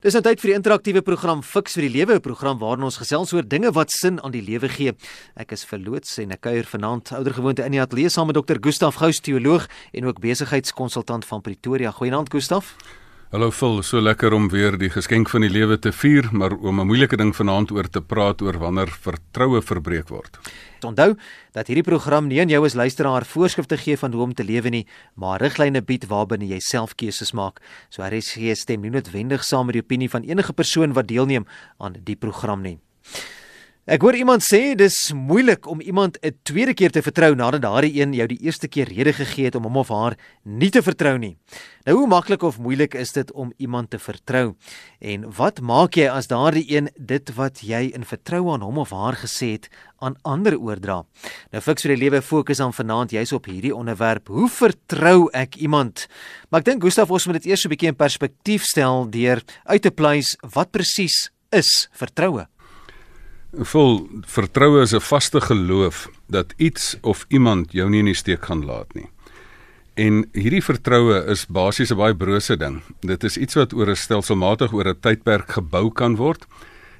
Dis nou tyd vir die interaktiewe program Fix vir die Lewe, 'n program waarin ons gesels oor dinge wat sin aan die lewe gee. Ek is verloots en ek kuier vanaand oudergewoonte in die ateljee saam met Dr. Gustaf Gous, teoloog en ook besigheidskonsultant van Pretoria. Goeienaand Gustaf. Hallo Phil, so lekker om weer die geskenk van die lewe te vier, maar om 'n moeilike ding vanaand oor te praat oor wanneer vertroue verbreek word. Onthou dat hierdie program nie aan jou as luisteraar voorskrifte gee van hoe om te lewe nie, maar riglyne bied waarbinne jy self keuses maak. So RSG stem nie noodwendig saam met die opinie van enige persoon wat deelneem aan die program nie. Ek hoor iemand sê dis moeilik om iemand 'n tweede keer te vertrou nadat daardie een jou die eerste keer rede gegee het om hom of haar nie te vertrou nie. Nou hoe maklik of moeilik is dit om iemand te vertrou? En wat maak jy as daardie een dit wat jy in vertroue aan hom of haar gesê het aan ander oordra? Nou fiks vir die lewe fokus aan vanaand jy's op hierdie onderwerp. Hoe vertrou ek iemand? Maar ek dink Gustaf ons moet dit eers 'n bietjie in perspektief stel deur uit te pleis wat presies is vertroue. Vol vertroue is 'n vaste geloof dat iets of iemand jou nie in die steek gaan laat nie. En hierdie vertroue is basies 'n baie brose ding. Dit is iets wat oor 'n stelselmatig oor 'n tydperk gebou kan word.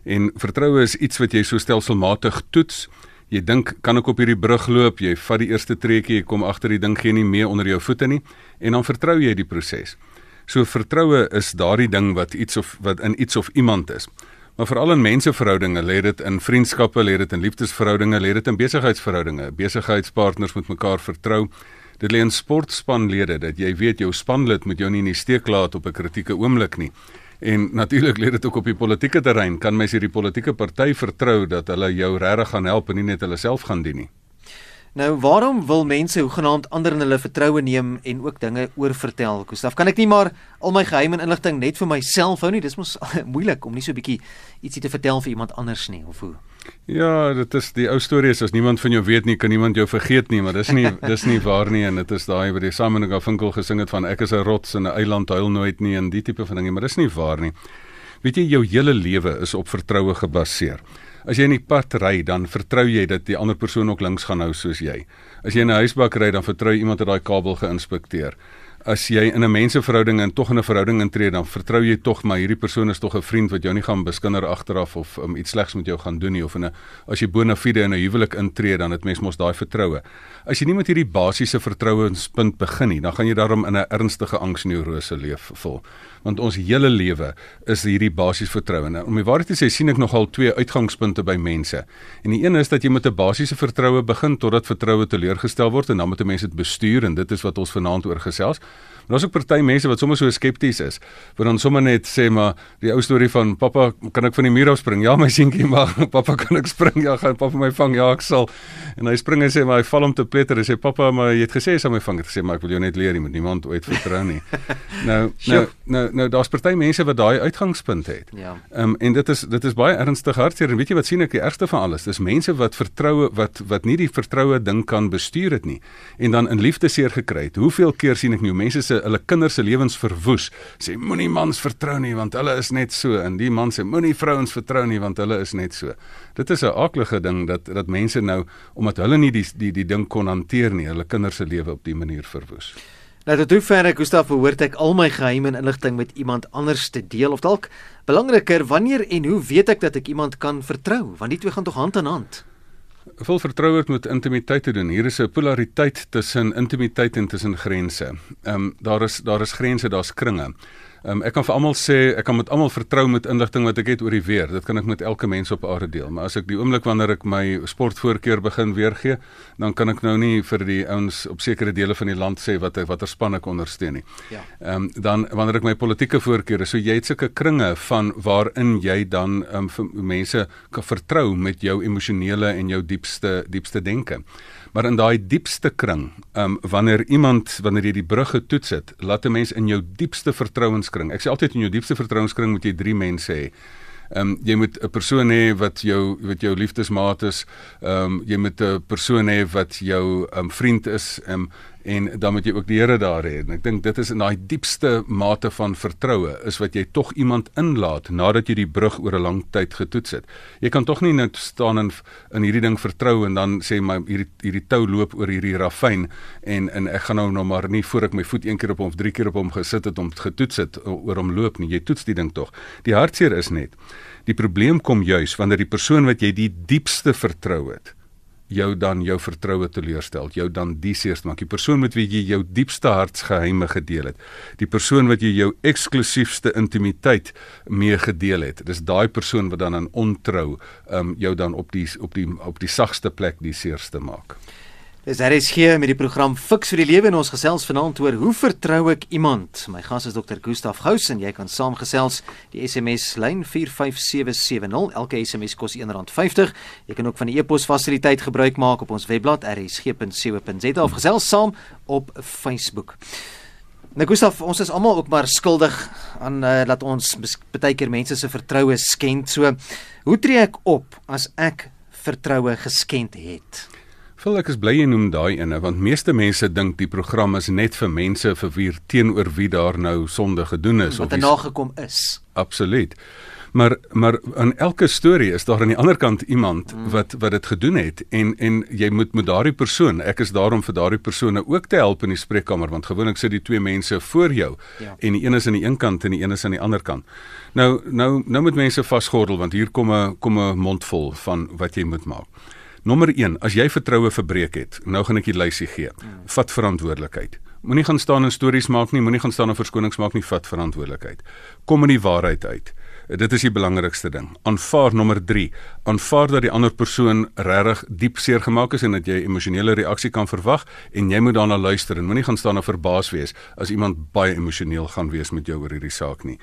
En vertroue is iets wat jy so stelselmatig toets. Jy dink, kan ek op hierdie brug loop? Jy vat die eerste treukie, jy kom agter die ding gee nie meer onder jou voete nie en dan vertrou jy die proses. So vertroue is daardie ding wat iets of wat in iets of iemand is. Maar veral in menseverhoudinge, lê dit in vriendskappe, lê dit in liefdesverhoudinge, lê dit in besigheidsverhoudinge. Besigheidspartners moet mekaar vertrou. Dit lê in sportspanlede dat jy weet jou spanlid moet jou nie in die steek laat op 'n kritieke oomblik nie. En natuurlik lê dit ook op die politieke terrein. Kan mens hierdie politieke party vertrou dat hulle jou regtig gaan help en nie net hulle self gaan dien nie? Nou, waarom wil mense hoegenaamd ander in hulle vertroue neem en ook dinge oorvertel? Gustaf, kan ek nie maar al my geheime en inligting net vir myself hou nie? Dis mos moeilik om nie so 'n bietjie ietsie te vertel vir iemand anders nie, of hoe? Ja, dit is die ou storie is as niemand van jou weet nie, kan niemand jou vergeet nie, maar dis nie dis nie waar nie en dit is daai wat die Simon Garfunkel gesing het van ek is 'n rots in 'n eiland huil nooit nie en die tipe van dinge, maar dis nie waar nie. Weet jy jou hele lewe is op vertroue gebaseer. As jy in die pad ry, dan vertrou jy dat die ander persoon ook links gaan hou soos jy. As jy in 'n huisbak ry, dan vertrou jy iemand dat daai kabel geïnspekteer. As jy in 'n menseverhouding en tog in 'n verhouding intree, dan vertrou jy tog maar hierdie persoon is tog 'n vriend wat jou nie gaan beskinder agteraf of um, iets slegs met jou gaan doen nie of in 'n as jy bona fide in 'n huwelik intree, dan het mens mos daai vertroue. As jy nie met hierdie basiese vertrouenspunt begin nie, dan gaan jy daarom in 'n ernstige angsneurose leef vol want ons hele lewe is hierdie basiese vertroue. Nou, om die waarheid te sê, sien ek nogal twee uitgangspunte by mense. En die een is dat jy met 'n basiese vertroue begin totdat vertroue teleurgestel word en dan moet 'n mens dit bestuur en dit is wat ons vanaand oor gesels. Maar daar's ook party mense wat sommer so skepties is. Wat dan sommer net sê maar die ou storie van pappa, kan ek van die muur af spring? Ja my seentjie, maar pappa kan ek spring? Ja, gaan pappa my vang? Ja, ek sal. En hy spring en sê maar hy val om te pletter en sê pappa, maar jy het gesê jy sal my vang. Ek sê maar ek wil jou net leer, jy moet niemand ooit vertrou nie. nou, nou, nou, nou daar's party mense wat daai uitgangspunt het. Ja. Ehm um, en dit is dit is baie ernstig hartseer en weet jy wat sien ek die ergste van alles? Dis mense wat vertroue wat wat nie die vertroue ding kan bestuur het nie en dan in liefde seer gekry het. Hoeveel keer sien ek nie mense se hulle kinders se lewens verwoes. Sê moenie mans vertrou nie want hulle is net so en die man sê moenie vrouens vertrou nie want hulle is net so. Dit is 'n aaklige ding dat dat mense nou omdat hulle nie die die die ding kon hanteer nie, hulle kinders se lewe op die manier verwoes. Nou tot hoe ver ek Gustaf behoort ek al my geheime en inligting met iemand anders te deel of dalk belangriker wanneer en hoe weet ek dat ek iemand kan vertrou want die twee gaan tog hand aan hand. Vol vertroue met intimiteit te doen. Hier is 'n polariteit tussen intimiteit en tussen grense. Ehm um, daar is daar is grense, daar's kringe. Um, ek kan vir almal sê ek kan met almal vertrou met inligting wat ek het oor die weer. Dit kan ek met elke mens op aarde deel. Maar as ek die oomblik wanneer ek my sportvoorkeur begin weergee, dan kan ek nou nie vir die ouens op sekere dele van die land sê wat watter span ek ondersteun nie. Ja. Ehm um, dan wanneer ek my politieke voorkeure, so jy het sulke kringe van waarin jy dan um, mense kan vertrou met jou emosionele en jou diepste diepste denke. Maar in daai diepste kring, um, wanneer iemand wanneer jy die brug getoets het, laat 'n mens in jou diepste vertrouenskring. Ek sê altyd in jou diepste vertrouenskring moet jy 3 mense hê. Ehm um, jy moet 'n persoon hê wat jou wat jou liefdesmaat is. Ehm um, jy moet 'n persoon hê wat jou ehm um, vriend is. Ehm um, en dan moet jy ook die Here daar hê. En ek dink dit is in daai diepste mate van vertroue is wat jy tog iemand inlaat nadat jy die brug oor 'n lang tyd getoets het. Jy kan tog nie net staan in in hierdie ding vertrou en dan sê my hierdie hierdie tou loop oor hierdie ravyn en en ek gaan nou nog maar nie voor ek my voet een keer op hom of drie keer op hom gesit het om getoets het oor hom loop nie. Jy toets die ding tog. Die hartseer is net die probleem kom juis wanneer die persoon wat jy die diepste vertrou het jou dan jou vertroue teleurstel, jou dan die seerste maak. Die persoon met wie jy jou diepste hartsgeheime gedeel het, die persoon wat jy jou eksklusiefste intimiteit mee gedeel het. Dis daai persoon wat dan aan ontrou um jou dan op die op die op die sagste plek die seerste maak. Dis RSG met die program Fix vir die lewe en ons gesels vanaand oor hoe vertrou ek iemand. My gas is Dr. Gustaf Gous en jy kan saamgesels die SMS lyn 45770. Elke SMS kos R1.50. Jy kan ook van die e-pos fasiliteit gebruik maak op ons webblad rsg.co.za of gesels saam op Facebook. Nou Gustaf, ons is almal ook maar skuldig aan uh, dat ons baie keer mense se vertroue skend. So, hoe tree ek op as ek vertroue geskend het? Vol ek is bly jy noem daai ene want meeste mense dink die program is net vir mense vir wie teenoor wie daar nou sonde gedoen is wat of wat nagekom is. Absoluut. Maar maar in elke storie is daar aan die ander kant iemand mm. wat wat dit gedoen het en en jy moet met daardie persoon, ek is daarom vir daardie persone ook te help in die spreekkamer want gewoonlik sit die twee mense voor jou ja. en die een is aan die een kant en die een is aan die ander kant. Nou nou nou moet mense vasgordel want hier kom 'n kom 'n mondvol van wat jy moet maak. Nommer 1, as jy vertroue verbreek het, nou gaan ek die lysie gee. Vat verantwoordelikheid. Moenie gaan staan en stories maak nie, moenie gaan staan en verskonings maak nie, vat verantwoordelikheid. Kom in die waarheid uit. Dit is die belangrikste ding. Aanvaar nommer 3. Aanvaar dat die ander persoon regtig diep seer gemaak is en dat jy emosionele reaksie kan verwag en jy moet daarna luister en moenie gaan staan en verbaas wees as iemand baie emosioneel gaan wees met jou oor hierdie saak nie.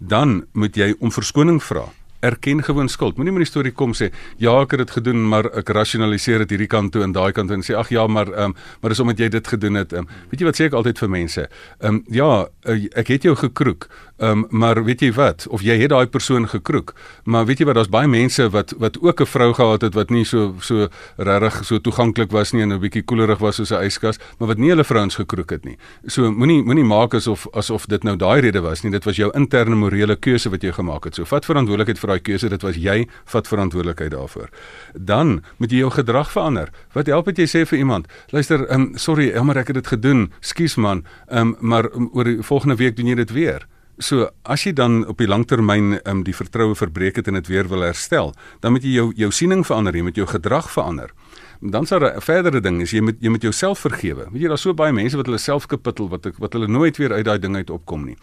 Dan moet jy om verskoning vra erken gewoon skuld. Moenie met die storie kom sê ja, ek het dit gedoen, maar ek rasionaliseer dit hierdie kant toe en daai kant toe en sê ag ja, maar ehm um, maar dis omdat jy dit gedoen het. Um, weet jy wat sê ek altyd vir mense? Ehm um, ja, uh, ek het jou gekroek. Ehm um, maar weet jy wat? Of jy het daai persoon gekroek. Maar weet jy wat? Daar's baie mense wat wat ook 'n vrou gehad het wat nie so so regtig so toeganklik was nie en 'n bietjie koelerig was soos 'n yskas, maar wat nie hulle vrouens gekroek het nie. So moenie moenie maak asof asof dit nou daai rede was nie. Dit was jou interne morele keuse wat jy gemaak het. So vat verantwoordelikheid vir daai keuse. Dit was jy vat verantwoordelikheid daarvoor. Dan moet jy jou gedrag verander. Wat help dit jy sê vir iemand? Luister, ehm um, sorry, ja, maar ek het dit gedoen. Skus man. Ehm um, maar um, oor die volgende week doen jy dit weer. So as jy dan op die langtermyn um, die vertroue verbreek het en dit weer wil herstel, dan moet jy jou jou siening verander, jy moet jou gedrag verander. Dan sal 'n verdere ding is jy moet jy moet jouself vergewe. Weet jy daar's so baie mense wat hulle self kapittel wat wat hulle nooit weer uit daai ding uit opkom nie.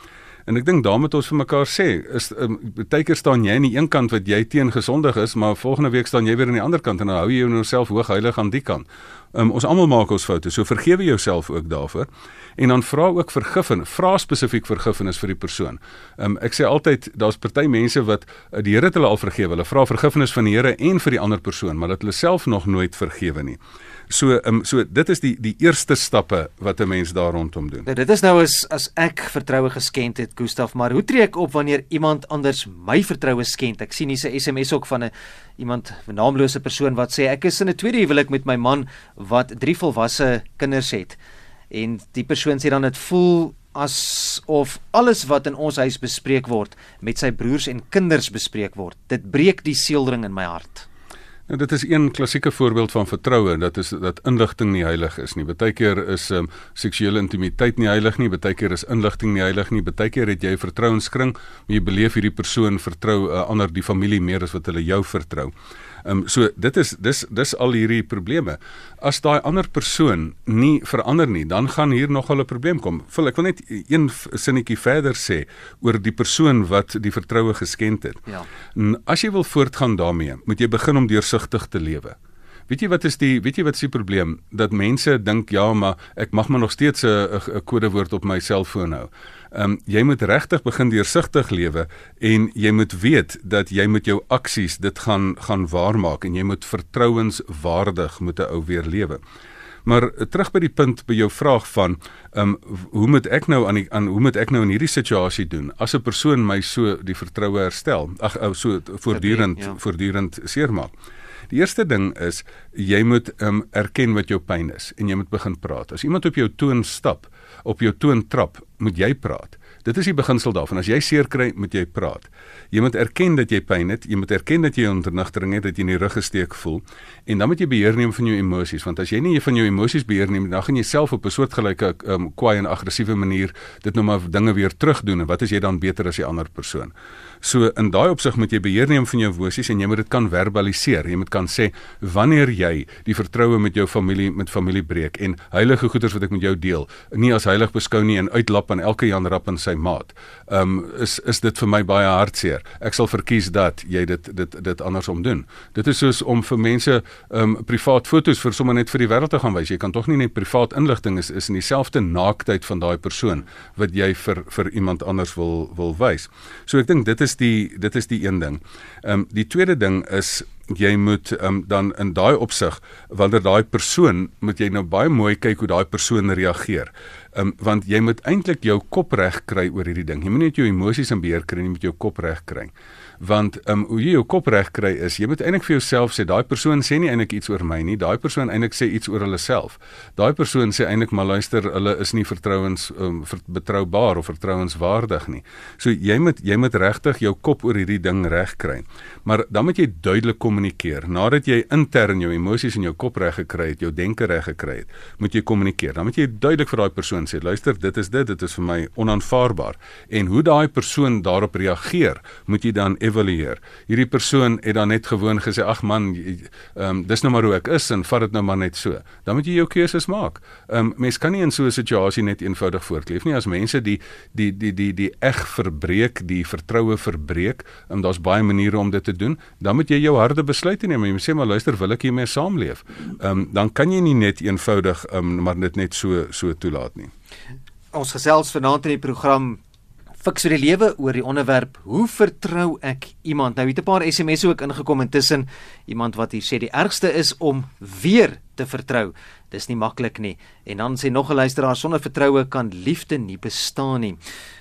En ek dink daarmee ons vir mekaar sê, is um, baie keer staan jy aan die een kant wat jy teen gesondig is, maar volgende week staan jy weer aan die ander kant en dan hou jy jouself hoog heilig aan die kant. Um, ons almal maak ons foute, so vergewe jouself ook daarvoor en dan vra ook vergifnis. Vra spesifiek vergifnis vir die persoon. Um, ek sê altyd daar's party mense wat uh, die Here het hulle al vergewe. Hulle vra vergifnis van die Here en vir die ander persoon, maar dat hulle self nog nooit vergewe nie. So um, so dit is die die eerste stappe wat 'n mens daar rondom doen. Nou, dit is nou as as ek vertroue geskend het, Gustaf, maar hoe tree ek op wanneer iemand anders my vertroue skend? Ek sien hier 'n SMS ook van 'n iemand 'n naamlose persoon wat sê ek is in 'n tweede huwelik met my man wat drie volwasse kinders het en die persoon sê dan dit voel asof alles wat in ons huis bespreek word met sy broers en kinders bespreek word. Dit breek die seelring in my hart. Nou dit is een klassieke voorbeeld van vertroue en dit is dat inligting nie heilig is nie. Partykeer is um, seksuele intimiteit nie heilig nie, partykeer is inligting nie heilig nie. Partykeer het jy vertrouenskring, maar jy beleef hierdie persoon vertrou 'n uh, ander die familie meer as wat hulle jou vertrou. Ehm um, so dit is dis dis al hierdie probleme. As daai ander persoon nie verander nie, dan gaan hier nog 'n probleem kom. Vul ek wil net een sinnetjie verder sê oor die persoon wat die vertroue geskend het. Ja. As jy wil voortgaan daarmee, moet jy begin om deursigtig te lewe. Weet jy wat is die weet jy wat is die probleem dat mense dink ja maar ek mag maar nog steeds 'n kodewoord op my selfoon hou. Ehm um, jy moet regtig begin deursigtig lewe en jy moet weet dat jy met jou aksies dit gaan gaan waarmaak en jy moet vertrouenswaardig moet 'n ou weer lewe. Maar terug by die punt by jou vraag van ehm um, hoe moet ek nou aan die aan hoe moet ek nou in hierdie situasie doen as 'n persoon my so die vertroue herstel? Ag so voortdurend ja. voortdurend seermaak. Die eerste ding is jy moet um, erken wat jou pyn is en jy moet begin praat. As iemand op jou toon stap, op jou toon trap, moet jy praat. Dit is die beginsel daarvan. As jy seer kry, moet jy praat. Jy moet erken dat jy pyn het, jy moet erken dat jy ondernigtering het, dat jy in die rug gesteek voel en dan moet jy beheer neem van jou emosies want as jy nie van jou emosies beheer neem, dan gaan jy self op 'n soortgelyke um, kwaai en aggressiewe manier dit nou maar dinge weer terugdoen en wat is jy dan beter as die ander persoon? So in daai opsig moet jy beheer neem van jou emosies en jy moet dit kan verbaliseer. Jy moet kan sê wanneer jy die vertroue met jou familie met familie breek en heilige goeders wat ek met jou deel, nie as heilig beskou nie en uitlap aan elke Jan rap in sy maat. Um is is dit vir my baie hartseer. Ek sal verkies dat jy dit dit dit andersom doen. Dit is soos om vir mense um privaat fotos vir sommer net vir die wêreld te gaan wys. Jy kan tog nie net privaat inligting is is in dieselfde naaktheid van daai persoon wat jy vir vir iemand anders wil wil wys. So ek dink dit is die dit is die een ding. Um die tweede ding is jy moet um, dan in daai opsig wanneer daai persoon moet jy nou baie mooi kyk hoe daai persoon reageer um, want jy moet eintlik jou kop reg kry oor hierdie ding. Jy moet nie net jou emosies in beheer kry nie, jy moet jou kop reg kry want um, hoe jy jou kop reg kry is jy moet eintlik vir jouself sê daai persoon sê nie eintlik iets oor my nie. Daai persoon eintlik sê iets oor hulle self. Daai persoon sê eintlik maar luister hulle is nie vertrouens um, betroubaar of vertrouenswaardig nie. So jy moet jy moet regtig jou kop oor hierdie ding reg kry. Maar dan moet jy duidelik kommunikeer. Nadat jy intern jou emosies in jou kop reg gekry het jou denke reg gekry het moet jy kommunikeer. Dan moet jy duidelik vir daai persoon sê luister dit is dit. Dit is vir my onaanvaarbaar. En hoe daai persoon daarop reageer moet jy dan evalueer. Hierdie persoon het dan net gewoon gesê ag man, ehm um, dis nou maar hoe ek is en vat dit nou maar net so. Dan moet jy jou keuses maak. Ehm um, mens kan nie in so 'n situasie net eenvoudig voortleef nie as mense die die die die die eg verbreek, die vertroue verbreek, en um, daar's baie maniere om dit te doen, dan moet jy jou harde besluite neem. Jy moet sê maar luister, wil ek hiermee saamleef? Ehm um, dan kan jy nie net eenvoudig ehm um, maar dit net so so toelaat nie. Ons gesels vanaand in die program Fiks vir die lewe oor die onderwerp hoe vertrou ek iemand? Nou het 'n paar SMS'e ook ingekom intussen. Iemand wat hier sê die ergste is om weer te vertrou. Dis nie maklik nie. En dan sê nog 'n luisteraar sonder vertroue kan liefde nie bestaan nie.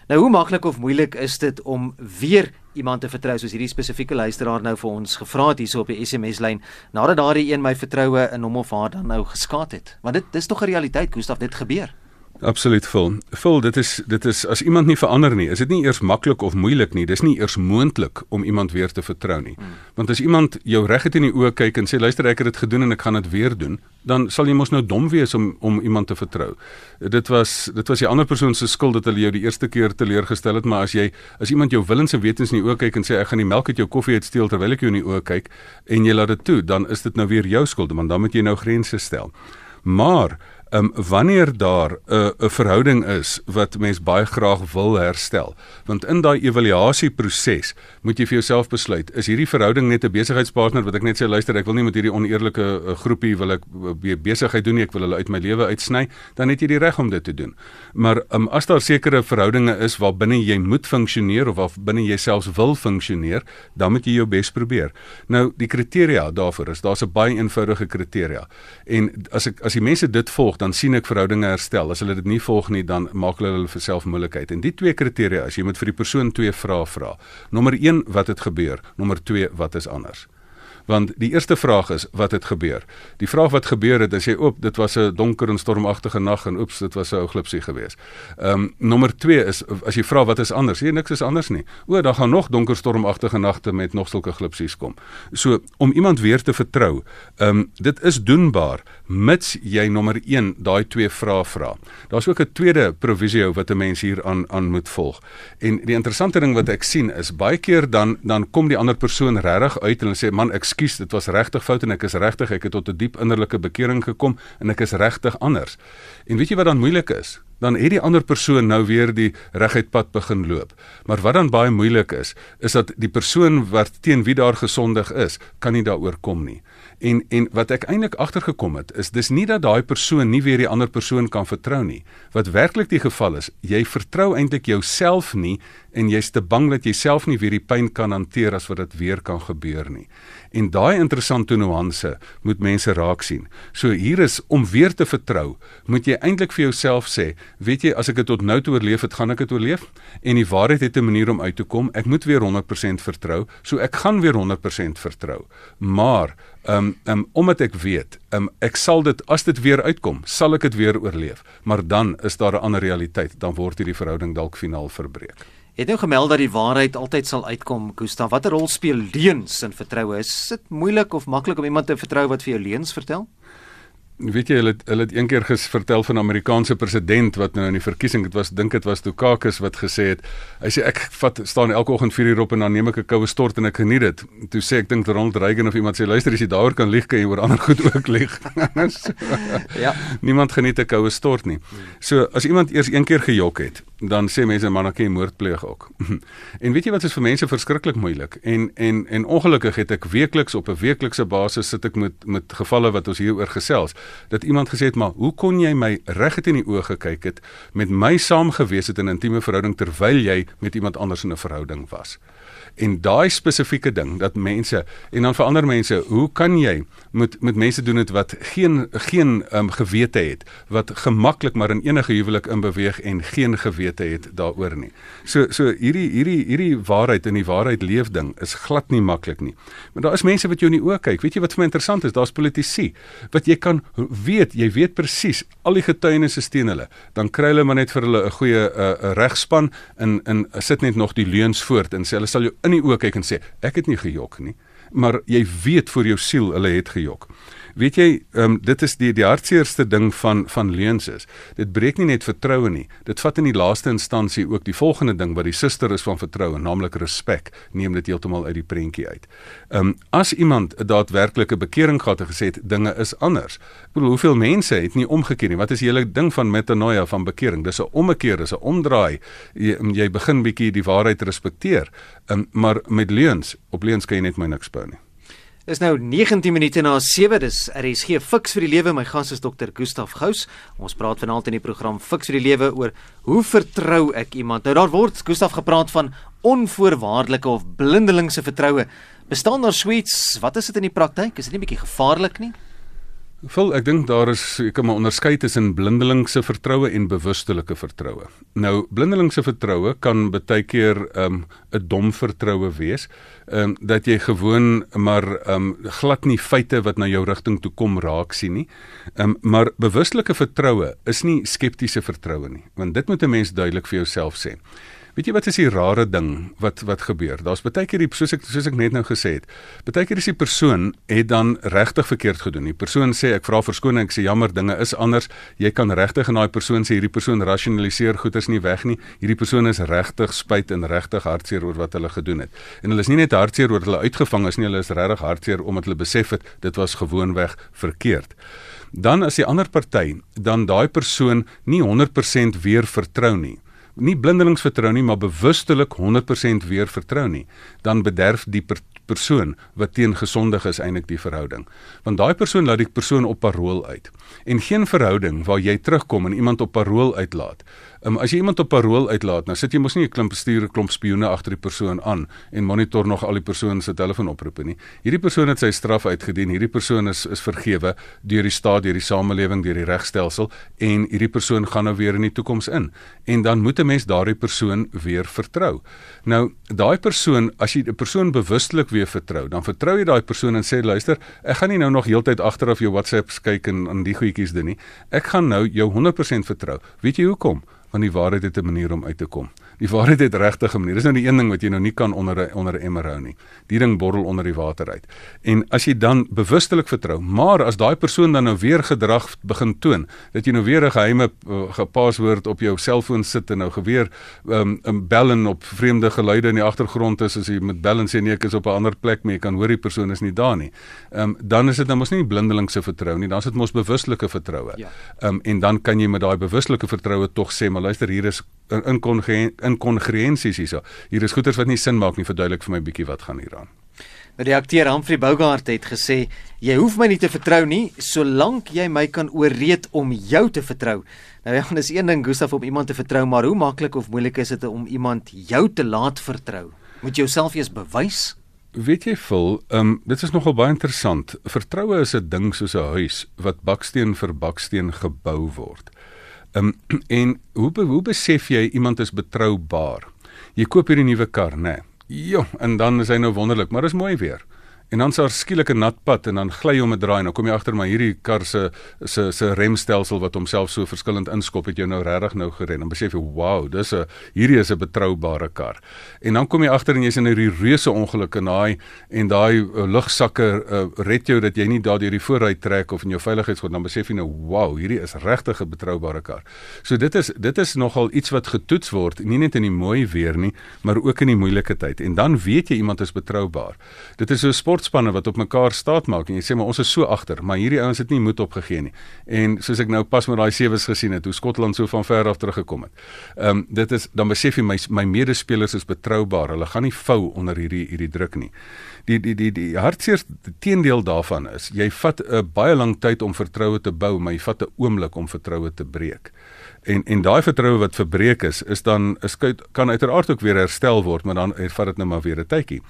Nou hoe maklik of moeilik is dit om weer iemand te vertrou soos hierdie spesifieke luisteraar nou vir ons gevra het hierso op die SMS lyn nadat daardie een my vertroue in hom of haar dan nou geskaad het. Want dit dis tog 'n realiteit, Gustaf, dit gebeur. Absoluut vol. Vol, dit is dit is as iemand nie verander nie, is dit nie eers maklik of moeilik nie, dis nie eers moontlik om iemand weer te vertrou nie. Hmm. Want as iemand jou reguit in die oë kyk en sê luister ek het dit gedoen en ek gaan dit weer doen, dan sal jy mos nou dom wees om om iemand te vertrou. Dit was dit was die ander persoon se skuld dat hulle jou die eerste keer teleurgestel het, maar as jy as iemand jou willens en wetens in die oë kyk en sê ek gaan die melk uit jou koffie uitsteel terwyl ek jou in die oë kyk en jy laat dit toe, dan is dit nou weer jou skuld, want dan moet jy nou grense stel. Maar um, wanneer daar 'n uh, 'n verhouding is wat mens baie graag wil herstel want in daai evaluasieproses moet jy vir jouself besluit is hierdie verhouding net 'n besigheidspartner wat ek net sê luister ek wil nie met hierdie oneerlike uh, groepie wil ek uh, besigheid doen nie ek wil hulle uit my lewe uitsny dan het jy die reg om dit te doen. Maar um, as daar sekere verhoudinge is waar binne jy moet funksioneer of waar binne jy selfs wil funksioneer dan moet jy jou bes probeer. Nou die kriteria daarvoor is daar's 'n baie eenvoudige kriteria. En as ek as die mense dit volg dan sien ek verhoudinge herstel. As hulle dit nie volg nie, dan maak hulle hulle vir self moeilikheid. En die twee kriteria is jy moet vir die persoon twee vrae vra. Nommer 1, wat het gebeur? Nommer 2, wat is anders? want die eerste vraag is wat het gebeur. Die vraag wat gebeur het, as jy oop, dit was 'n donker en stormagtige nag en oeps, dit was 'n ou glipsie geweest. Ehm um, nommer 2 is as jy vra wat is anders? Nee, niks is anders nie. O, dan gaan nog donker stormagtige nagte met nog sulke glipsies kom. So om iemand weer te vertrou, ehm um, dit is doenbaar mits jy nommer 1 daai twee vrae vra. Daar's ook 'n tweede provisio wat 'n mens hier aan aan moet volg. En die interessante ding wat ek sien is baie keer dan dan kom die ander persoon regtig uit en hulle sê man, ek ekskuus, dit was regtig fout en ek is regtig, ek het tot 'n die diep innerlike bekering gekom en ek is regtig anders. En weet jy wat dan moeilik is? Dan het die ander persoon nou weer die reguit pad begin loop. Maar wat dan baie moeilik is, is dat die persoon wat teen wie daar gesondig is, kan nie daaroor kom nie. En en wat ek eintlik agtergekom het, is dis nie dat daai persoon nie weer die ander persoon kan vertrou nie. Wat werklik die geval is, jy vertrou eintlik jouself nie en jy's te bang dat jy self nie weer die pyn kan hanteer as wat dit weer kan gebeur nie. En daai interessante nuance moet mense raak sien. So hier is om weer te vertrou, moet jy eintlik vir jouself sê, weet jy as ek dit tot nou toe oorleef het, gaan ek dit oorleef en die waarheid het 'n manier om uit te kom. Ek moet weer 100% vertrou, so ek gaan weer 100% vertrou. Maar um, um, omdat ek weet, ehm um, ek sal dit as dit weer uitkom, sal ek dit weer oorleef. Maar dan is daar 'n ander realiteit, dan word hierdie verhouding dalk finaal verbreek. Jy het nou gemeld dat die waarheid altyd sal uitkom, Gustav. Watter rol speel leuns in vertroue? Is dit moeilik of maklik om iemand te vertrou wat vir jou leuns vertel? Weet jy hulle het, hulle het een keer vertel van 'n Amerikaanse president wat nou in die verkiesing dit was dink dit was Dukakis wat gesê het hy sê ek vat staan elke oggend 4 uur op en dan neem ek 'n koue stort en ek geniet dit. Toe sê ek dink Ronald Reagan of iemand sê luister as jy daaroor kan lieg kan jy oor ander goed ook lieg. So, ja. niemand geniet 'n koue stort nie. So as iemand eers een keer gejok het dan sê mense man dan kan jy moord pleeg ook. En weet jy wat is vir mense verskriklik moeilik? En en en ongelukkig het ek weekliks op 'n weeklikse basis sit ek met met gevalle wat ons hieroor gesels dat iemand gesê het maar hoe kon jy my reg in die oë gekyk het met my saamgewees het in 'n intieme verhouding terwyl jy met iemand anders in 'n verhouding was en daai spesifieke ding dat mense en dan vir ander mense hoe kan jy met met mense doen dit wat geen geen um, gewete het wat gemaklik maar in enige huwelik inbeweeg en geen gewete het daaroor nie. So so hierdie hierdie hierdie waarheid en die waarheid leef ding is glad nie maklik nie. Maar daar is mense wat jou in die oë kyk. Weet jy wat vir my interessant is? Daar's politici wat jy kan weet jy weet presies al die getuienisse steen hulle. Dan kry hulle maar net vir hulle 'n goeie uh, regspan in in sit net nog die leuns voort en sê hulle sal jou in die oë kyk en sê ek het nie gejok nie maar jy weet vir jou siel hulle het gejok Weet jy, um, dit is die die hartseerste ding van van leuns is. Dit breek nie net vertroue nie. Dit vat in die laaste instansie ook die volgende ding wat die suster is van vertroue, naamlik respek, neem dit heeltemal uit die prentjie uit. Ehm um, as iemand 'n daadwerklike bekering gehad het gesê dinge is anders. Ek bedoel hoeveel mense het nie omgekeer nie. Wat is die hele ding van metanoia van bekering? Dis 'n ommekeer, dis 'n omdraai. Jy, jy begin bietjie die waarheid respekteer. Ehm um, maar met leuns, op leuns kan jy net my niks bou nie. Dis nou 19 minute na 7. Dis RSG Fix vir die Lewe. My gas is Dr. Gustaf Gous. Ons praat vanaand in die program Fix vir die Lewe oor hoe vertrou ek iemand. Nou daar word Gustaf gepraat van onvoorwaardelike of blindelingse vertroue. Bestaan daar suits? Wat is dit in die praktyk? Is dit nie bietjie gevaarlik nie? Vol ek dink daar is ek kan maar onderskei tussen blindelingse vertroue en bewustelike vertroue. Nou blindelingse vertroue kan baie keer 'n um, 'n dom vertroue wees, ehm um, dat jy gewoon maar ehm um, glad nie feite wat na jou rigting toe kom raak sien nie. Ehm um, maar bewustelike vertroue is nie skeptiese vertroue nie, want dit moet 'n mens duidelik vir jouself sê. Weet jy wat is die rare ding wat wat gebeur? Daar's baie keer die soos ek soos ek net nou gesê het. Baie keer is die persoon het dan regtig verkeerd gedoen. Die persoon sê ek vra verskoning, ek sê jammer, dinge is anders. Jy kan regtig en daai persoon sê hierdie persoon rasionaliseer goeders nie weg nie. Hierdie persoon is regtig spyt en regtig hartseer oor wat hulle gedoen het. En hulle is nie net hartseer oor hulle uitgevang is nie, hulle is regtig hartseer omdat hulle besef het dit was gewoonweg verkeerd. Dan as die ander party dan daai persoon nie 100% weer vertrou nie nie blindelings vertrou nie, maar bewustelik 100% weer vertrou nie, dan bederf die per persoon wat teen gesondig is eintlik die verhouding. Want daai persoon laat die persoon op parol uit. En geen verhouding waar jy terugkom en iemand op parol uitlaat Um, as jy iemand op parol uitlaat, nou sit jy mos nie 'n klomp bestuur 'n klomp spioene agter die persoon aan en monitor nog al die persoon se telefoonoproepe nie. Hierdie persoon het sy straf uitgedien. Hierdie persoon is is vergewe deur die staat, deur die samelewing, deur die regstelsel en hierdie persoon gaan nou weer in die toekoms in. En dan moet 'n mens daardie persoon weer vertrou. Nou, daai persoon, as jy 'n persoon bewustelik weer vertrou, dan vertrou jy daai persoon en sê luister, ek gaan nie nou nog heeltyd agteraf jou WhatsApps kyk en aan die goedjies doen nie. Ek gaan nou jou 100% vertrou. Weet jy hoekom? Want die waarheid het 'n manier om uit te kom. Die waarheid het regtig 'n manier. Dis nou die een ding wat jy nou nie kan onder 'n onder 'n emmer hou nie. Die ding borrel onder die water uit. En as jy dan bewustelik vertrou, maar as daai persoon dan nou weer gedrag begin toon, dat jy nou weer 'n geheime uh, gepaswoord op jou selfoon sit en nou geweer um, um bel en op vreemde geluide in die agtergrond is as jy met bel en sê nee ek is op 'n ander plek, maar jy kan hoor die persoon is nie daar nie. Um dan is dit nou mos nie blindelingse vertrou nie, dan is dit mos bewustelike vertroue. Ja. Um en dan kan jy met daai bewustelike vertroue tog sê maar luister hier is inkongruensies hierso. Hier is goeters wat nie sin maak nie. Verduidelik vir my bietjie wat gaan hier aan. Die akteur Humphrey Bogart het gesê jy hoef my nie te vertrou nie solank jy my kan ooreed om jou te vertrou. Nou ja, dis een ding Gustaf om iemand te vertrou, maar hoe maklik of moeilik is dit om iemand jou te laat vertrou? Moet jy jouself eers bewys? Weet jy vol, ehm um, dit is nogal baie interessant. Vertroue is 'n ding soos 'n huis wat baksteen vir baksteen gebou word. Ehm um, en hoe hoe besef jy iemand is betroubaar? Jy koop hierdie nuwe kar, né? Nee. Ja, en dan is hy nou wonderlik, maar is mooi weer. En dan s'aar skielike nat pad en dan gly hom 'n draai en dan kom jy agter maar hierdie kar se se se remstelsel wat homself so verskillend inskop het jou nou regtig nou gered. Dan besef jy, "Wow, dis 'n hierdie is 'n betroubare kar." En dan kom jy agter en jy's in 'n reuse ongeluk en daai en daai uh, lugsakke uh, red jou dat jy nie daardeur die voorry trek of in jou veiligheidsgord dan besef jy nou, "Wow, hierdie is regtig 'n betroubare kar." So dit is dit is nogal iets wat getoets word, nie net in die mooi weer nie, maar ook in die moeilike tyd. En dan weet jy iemand is betroubaar. Dit is so sportspanne wat op mekaar staat maak en jy sê maar ons is so agter, maar hierdie ouens het nie moed opgegee nie. En soos ek nou pas met daai sewes gesien het, hoe Skotland so van ver af teruggekom het. Ehm um, dit is dan besef jy my my medespelers is betroubaar. Hulle gaan nie vou onder hierdie hierdie druk nie. Die die die die hartseer teendeel daarvan is jy vat 'n baie lang tyd om vertroue te bou, maar jy vat 'n oomblik om vertroue te breek. En en daai vertroue wat verbreek is, is dan is kan uiteraard ook weer herstel word, maar dan vat dit nou maar weer 'n tydjie.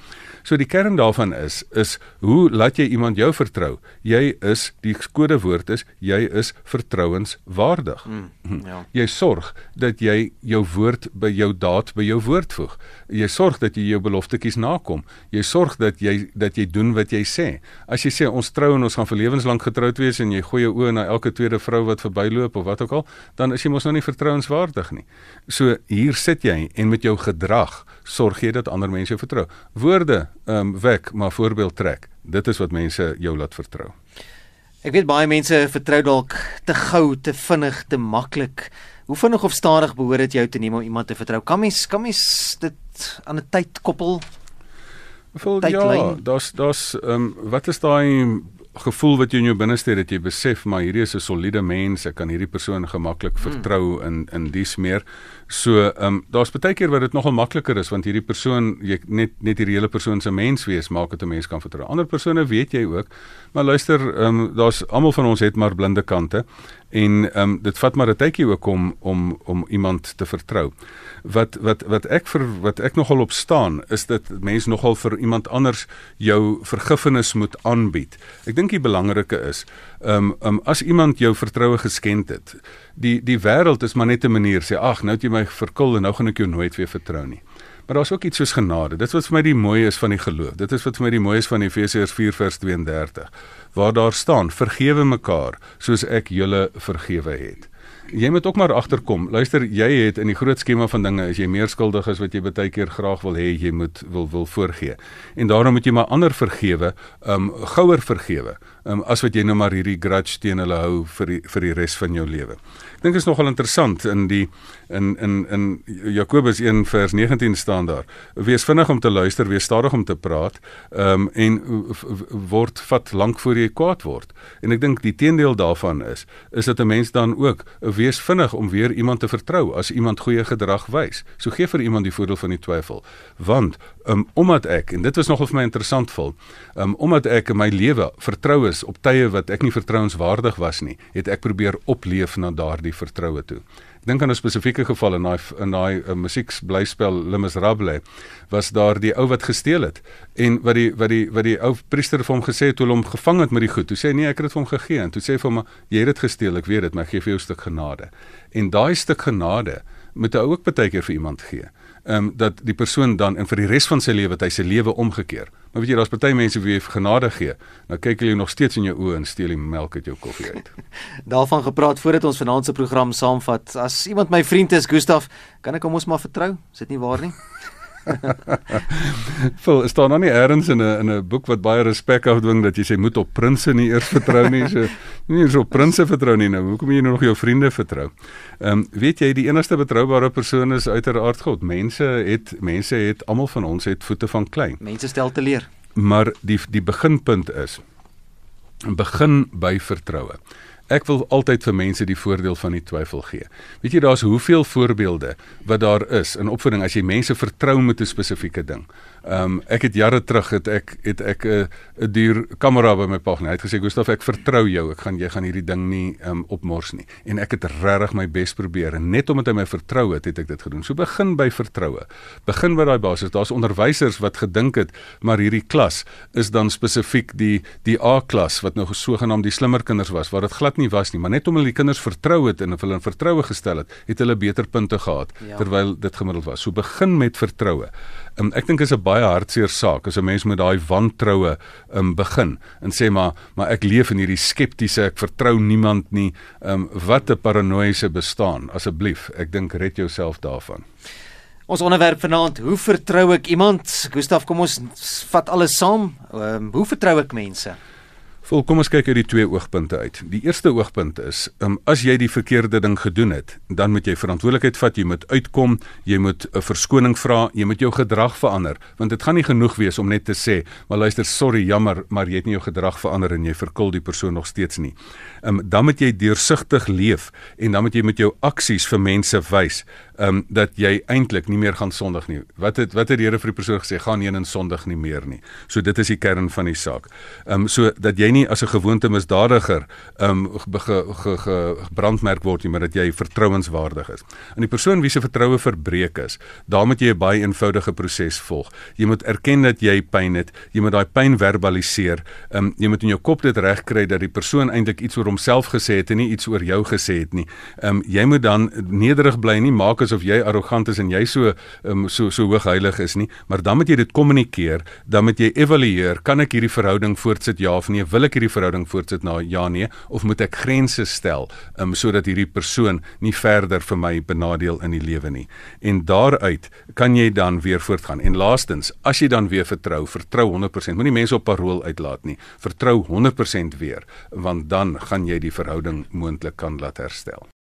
So die kern daarvan is is hoe laat jy iemand jou vertrou? Jy is die kodewoord is jy is vertrouenswaardig. Mm, ja. Jy sorg dat jy jou woord by jou daad by jou woord voeg. Jy sorg dat jy jou beloftetjies nakom. Jy sorg dat jy dat jy doen wat jy sê. As jy sê ons trou en ons gaan vir lewenslank getroud wees en jy gooi jou oë na elke tweede vrou wat verbyloop of wat ook al, dan is jy mos nou nie vertrouenswaardig nie. So hier sit jy en met jou gedrag sorg jy dat ander mense jou vertrou. Woorde ehm um, wek, maar voorbeeld trek. Dit is wat mense jou laat vertrou. Ek weet baie mense vertrou dalk te gou, te vinnig, te maklik. Hoe vinnig of stadig behoort dit jou te neem om iemand te vertrou? Kan mens kan mens dit aan 'n tyd koppel? Vol ja, daar's daar's ehm um, wat is daai gevoel wat jy in jou binneste het dat jy besef maar hierdie is 'n soliede mens, ek kan hierdie persoon gemaklik hmm. vertrou in in dies meer. So, ehm um, daar's baie keer waar dit nogal makliker is want hierdie persoon jy net net hierdie hele persoon se mens wees maak dit 'n mens kan vertrou. Ander persone weet jy ook. Maar luister, ehm um, daar's almal van ons het maar blinde kante en ehm um, dit vat maar 'n tydjie ook om om om iemand te vertrou. Wat wat wat ek vir wat ek nogal op staan is dat mense nogal vir iemand anders jou vergifnis moet aanbied. Ek dink die belangrike is, ehm um, um, as iemand jou vertroue geskend het, die die wêreld is maar net 'n manier sê ag nou het jy my verkil en nou gaan ek jou nooit weer vertrou nie. Maar daar's ook iets soos genade. Dit wat vir my die mooi is van die geloof. Dit is wat vir my die mooi is van Efesiërs 4 vers 32 waar daar staan vergewe mekaar soos ek julle vergewe het jy moet ook maar agterkom. Luister, jy het in die groot skema van dinge as jy meer skuldig is wat jy baie keer graag wil hê, jy moet wil wil voorgee. En daarom moet jy maar ander vergewe, um gouer vergewe, um as wat jy nou maar hierdie grudge teen hulle hou vir die, vir die res van jou lewe. Ek dink is nogal interessant in die in in in Jakobus 1 vers 19 staan daar. Wees vinnig om te luister, wees stadig om te praat, um en word vat lank voor jy kwaad word. En ek dink die teendeel daarvan is is dat 'n mens dan ook wees vinnig om weer iemand te vertrou as iemand goeie gedrag wys. So gee vir iemand die voordeel van die twyfel. Want um, omdat ek en dit was nogal vir my interessant vol, um, omdat ek in my lewe vertrou is op tye wat ek nie vertrouenswaardig was nie, het ek probeer opleef na daardie vertroue toe dink aan 'n spesifieke geval in daai in daai uh, musiekblyspel Les Miserables was daar die ou wat gesteel het en wat die wat die wat die ou priester vir hom gesê het toe hom gevang het met die goed. Toe sê nee, ek het dit vir hom gegee en toe sê vir hom jy het dit gesteel, ek weet dit, maar ek gee vir jou 'n stuk genade. En daai stuk genade moet hy ook baie keer vir iemand gee ehm um, dat die persoon dan en vir die res van sy lewe het hy sy lewe omgekeer. Maar weet jy, daar's baie mense wie jy genade gee. Nou kyk hulle nog steeds in jou oë en steel die melk uit jou koffie uit. Daarvan gepraat voordat ons vanaand se program saamvat. As iemand my vriend is, Gustaf, kan ek hom ons maar vertrou? Is dit nie waar nie? Vol is daar nog nie eers in 'n in 'n boek wat baie respek afdwing dat jy sê moet op prinses nie eers vertrou nie. So nie eens op prinses vertrou nie nou. Hoekom jy nou nog jou vriende vertrou? Ehm um, weet jy die enigste betroubare persoon is uiteraard God. Mense het mense het almal van ons het voete van klei. Mense stel te leer. Maar die die beginpunt is begin by vertroue. Ek wil altyd vir mense die voordeel van die twyfel gee. Weet jy daar's hoeveel voorbeelde wat daar is in opvoeding as jy mense vertrou met 'n spesifieke ding. Ehm um, ek het jare terug het ek het ek 'n uh, 'n duur kamera by my pa gehad. Hy het gesê Gustaf, ek vertrou jou. Ek gaan jy gaan hierdie ding nie ehm um, opmors nie. En ek het regtig my bes probeer en net omdat hy my vertrou het, het ek dit gedoen. So begin by vertroue. Begin by daai basis. Daar's onderwysers wat gedink het maar hierdie klas is dan spesifiek die die A-klas wat nou sogenaamd die slimmer kinders was, waar dit glad nie was nie, maar net omdat die kinders vertrou het en hulle in vertroue gestel het, het hulle beter punte gehad ja. terwyl dit gemiddeld was. So begin met vertroue. Um, ek dink is 'n baie hartseer saak as 'n mens met daai wantroue um, begin en sê maar maar ek leef in hierdie skeptiese, ek vertrou niemand nie. Um, wat 'n paranoïese bestaan. Asseblief, ek dink red jouself daarvan. Ons onderwerp vanaand, hoe vertrou ek iemand? Gustaf, kom ons vat alles saam. Um, hoe vertrou ek mense? Vol, kom ons kyk uit die twee oogpunte uit. Die eerste oogpunt is, um, as jy die verkeerde ding gedoen het, dan moet jy verantwoordelikheid vat, jy moet uitkom, jy moet 'n verskoning vra, jy moet jou gedrag verander, want dit gaan nie genoeg wees om net te sê, maar luister, sorry, jammer, maar jy het nie jou gedrag verander en jy verkil die persoon nog steeds nie. Um, dan moet jy deursigtig leef en dan moet jy met jou aksies vir mense wys um, dat jy eintlik nie meer gaan sondig nie. Wat het wat het die Here vir die persoon gesê? Gaan nie in sondig nie meer nie. So dit is die kern van die saak. Ehm um, so dat jy nie as 'n gewoonte misdadiger ehm um, gebrandmerk ge, ge, word nie, maar dat jy vertrouenswaardig is. En die persoon wie se vertroue verbreek is, daar moet jy 'n baie eenvoudige proses volg. Jy moet erken dat jy pyn het, jy moet daai pyn verbaliseer. Ehm um, jy moet in jou kop dit regkry dat die persoon eintlik iets oor homself gesê het en nie iets oor jou gesê het nie. Ehm um, jy moet dan nederig bly nie maak asof jy arrogant is en jy so um, so so hoog heilig is nie, maar dan moet jy dit kommunikeer, dan moet jy evalueer, kan ek hierdie verhouding voortsit ja of nee? Wil ek hierdie verhouding voortsit na ja nee of moet ek grense stel um, sodat hierdie persoon nie verder vir my benadeel in die lewe nie. En daaruit kan jy dan weer voortgaan. En laastens, as jy dan weer vertrou, vertrou 100%. Moenie mense op parol uitlaat nie. Vertrou 100% weer, want dan gaan jy die verhouding moontlik kan laat herstel.